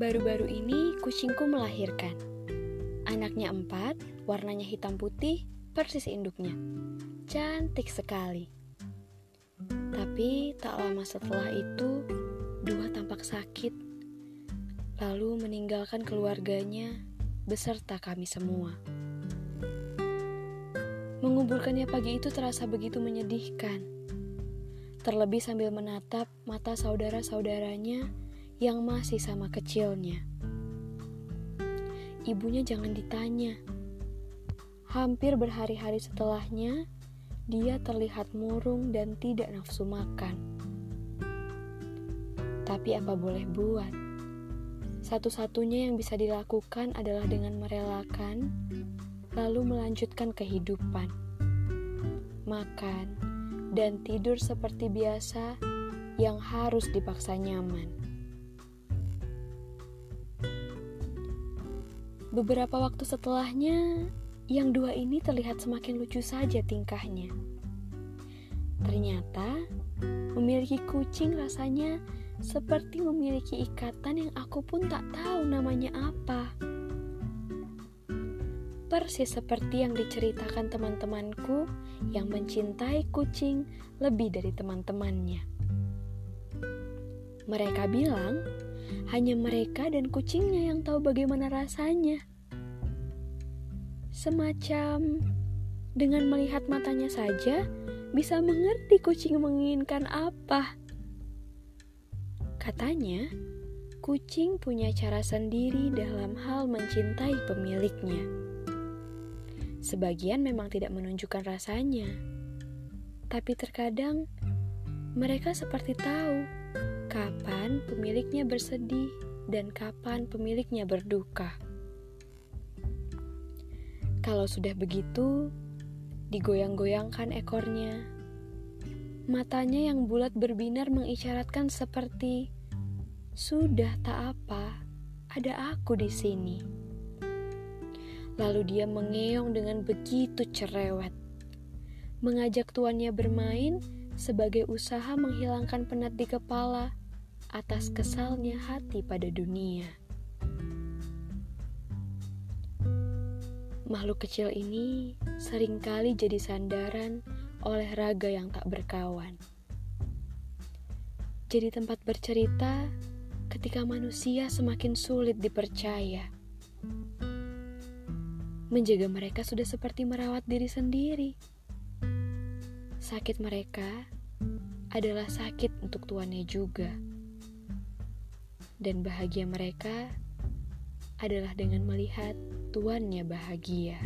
Baru-baru ini kucingku melahirkan. Anaknya empat, warnanya hitam putih, persis induknya. Cantik sekali. Tapi tak lama setelah itu, dua tampak sakit. Lalu meninggalkan keluarganya beserta kami semua. Menguburkannya pagi itu terasa begitu menyedihkan. Terlebih sambil menatap mata saudara-saudaranya yang masih sama kecilnya. Ibunya jangan ditanya. Hampir berhari-hari setelahnya, dia terlihat murung dan tidak nafsu makan. Tapi apa boleh buat? Satu-satunya yang bisa dilakukan adalah dengan merelakan lalu melanjutkan kehidupan, makan, dan tidur seperti biasa yang harus dipaksa nyaman. Beberapa waktu setelahnya, yang dua ini terlihat semakin lucu saja tingkahnya. Ternyata, memiliki kucing rasanya seperti memiliki ikatan yang aku pun tak tahu namanya apa persis seperti yang diceritakan teman-temanku yang mencintai kucing lebih dari teman-temannya. Mereka bilang hanya mereka dan kucingnya yang tahu bagaimana rasanya. Semacam dengan melihat matanya saja bisa mengerti kucing menginginkan apa. Katanya, kucing punya cara sendiri dalam hal mencintai pemiliknya. Sebagian memang tidak menunjukkan rasanya, tapi terkadang mereka seperti tahu kapan pemiliknya bersedih dan kapan pemiliknya berduka. Kalau sudah begitu, digoyang-goyangkan ekornya. Matanya yang bulat berbinar mengisyaratkan seperti sudah tak apa, ada aku di sini. Lalu dia mengeong dengan begitu cerewet. Mengajak tuannya bermain sebagai usaha menghilangkan penat di kepala atas kesalnya hati pada dunia. Makhluk kecil ini sering kali jadi sandaran oleh raga yang tak berkawan. Jadi tempat bercerita ketika manusia semakin sulit dipercaya. Menjaga mereka sudah seperti merawat diri sendiri. Sakit mereka adalah sakit untuk tuannya juga. Dan bahagia mereka adalah dengan melihat tuannya bahagia.